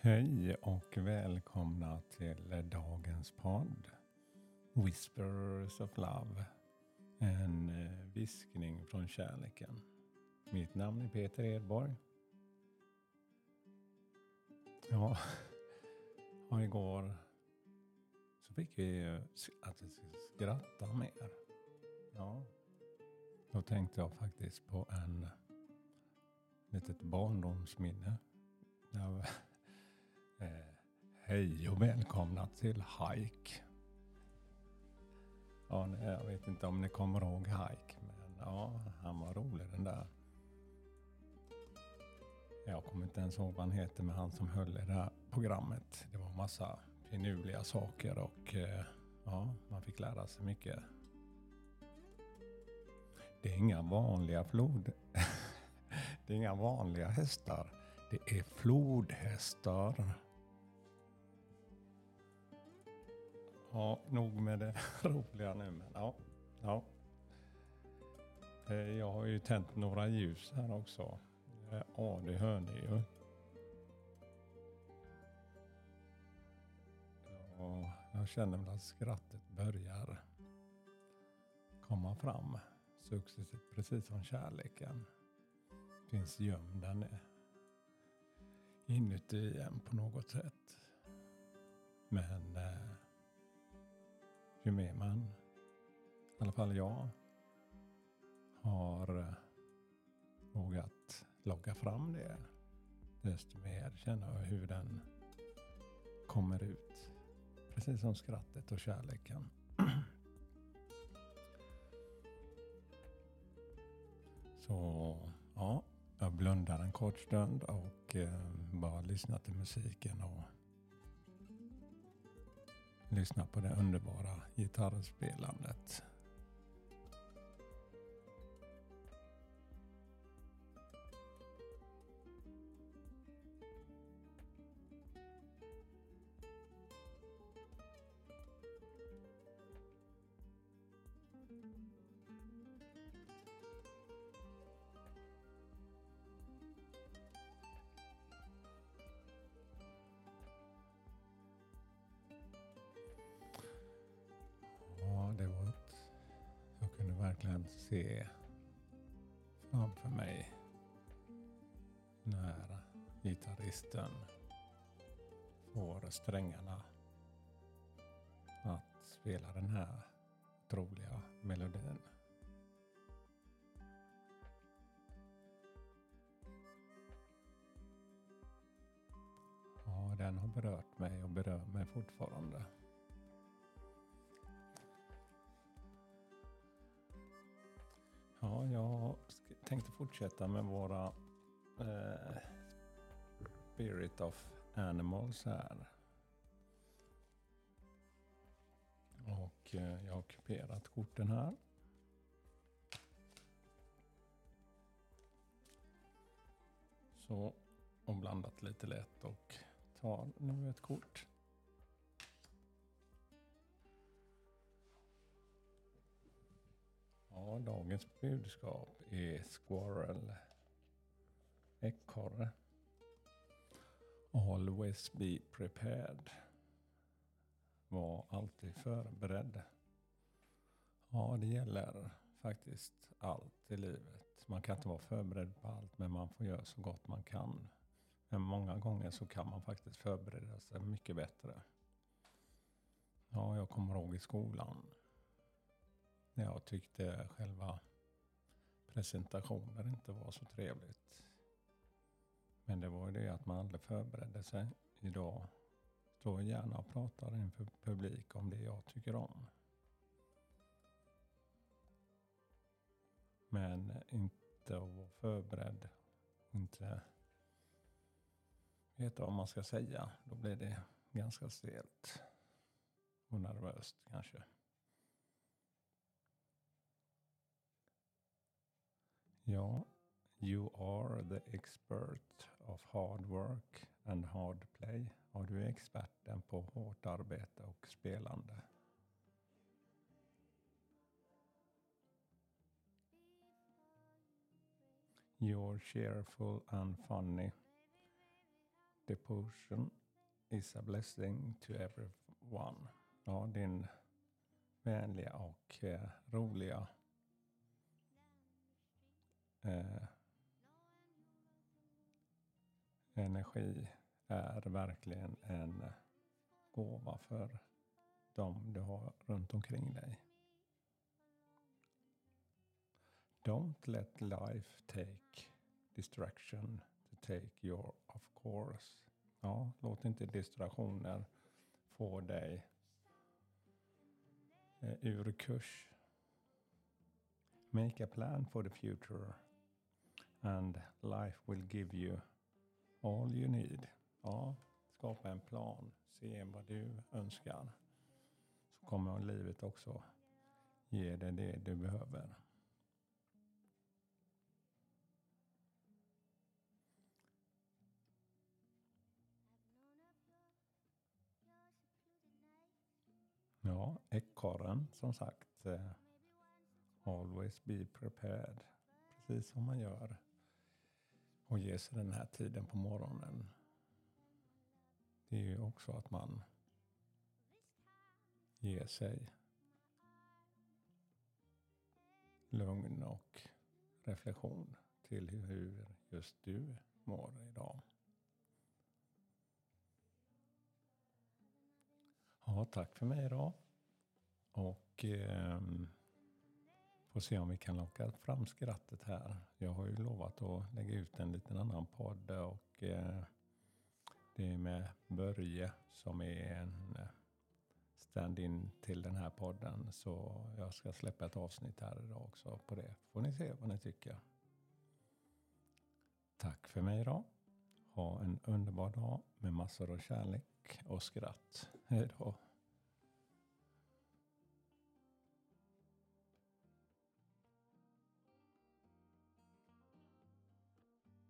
Hej och välkomna till dagens podd Whispers of Love. En eh, viskning från kärleken. Mitt namn är Peter Edborg. Ja, och igår så fick vi att vi skulle skratta mer. Ja, då tänkte jag faktiskt på en litet barndomsminne. Hej och välkomna till Hike. Ja, jag vet inte om ni kommer ihåg Hike, men ja, han var rolig den där. Jag kommer inte ens ihåg vad han heter, men han som höll i det här programmet. Det var massa finurliga saker och eh, ja, man fick lära sig mycket. Det är inga vanliga flod... det är inga vanliga hästar. Det är flodhästar. Ja, nog med det roliga nu, men ja. ja. Eh, jag har ju tänt några ljus här också. Eh, ja, det hör ni ju. Ja, jag känner väl att skrattet börjar komma fram successivt, precis som kärleken finns gömd där inuti en på något sätt. Men eh, ju mer man, i alla fall jag, har eh, vågat logga fram det, desto mer känner jag hur den kommer ut. Precis som skrattet och kärleken. Så ja, jag blundar en kort stund och eh, bara lyssnar till musiken och lyssnar på det underbara gitarrspelandet. Verkligen se framför mig när gitarristen får strängarna att spela den här otroliga melodin. Ja, den har berört mig och berör mig fortfarande. Ja, jag tänkte fortsätta med våra eh, Spirit of Animals här. Och eh, jag har kuperat korten här. Så, och blandat lite lätt och tar nu ett kort. Ja, dagens budskap är Squirrel. Ekorre. Always be prepared. Var alltid förberedd. Ja, det gäller faktiskt allt i livet. Man kan inte vara förberedd på allt, men man får göra så gott man kan. Men många gånger så kan man faktiskt förbereda sig mycket bättre. Ja, jag kommer ihåg i skolan när jag tyckte själva presentationen inte var så trevligt. Men det var ju det att man aldrig förberedde sig. Idag står jag gärna och pratar inför publik om det jag tycker om. Men inte att vara förberedd, inte veta vad man ska säga. Då blir det ganska stelt och nervöst kanske. Ja, you are the expert of hard work and hard play. Ja, du är experten på hårt arbete och spelande. You're cheerful and funny. devotion is a blessing to everyone. Ja, din vänliga och eh, roliga eh, energi är verkligen en gåva för dem du har runt omkring dig. Don't let life take distraction to take your of course. Ja, låt inte distraktioner få dig eh, ur kurs. Make a plan for the future and life will give you all you need. Ja, skapa en plan, se vad du önskar. Så kommer livet också ge dig det du behöver. Ja, ekorren som sagt. Eh, always be prepared. Precis som man gör. Och ge sig den här tiden på morgonen. Det är ju också att man ger sig lugn och reflektion till hur just du mår idag. Ja, tack för mig idag. Och eh, får se om vi kan locka fram skrattet här. Jag har ju lovat att lägga ut en liten annan podd och eh, det är med Börje som är en eh, stand-in till den här podden. Så jag ska släppa ett avsnitt här idag också på det. Får ni se vad ni tycker. Tack för mig idag. Ha en underbar dag med massor av kärlek och skratt. Hej då.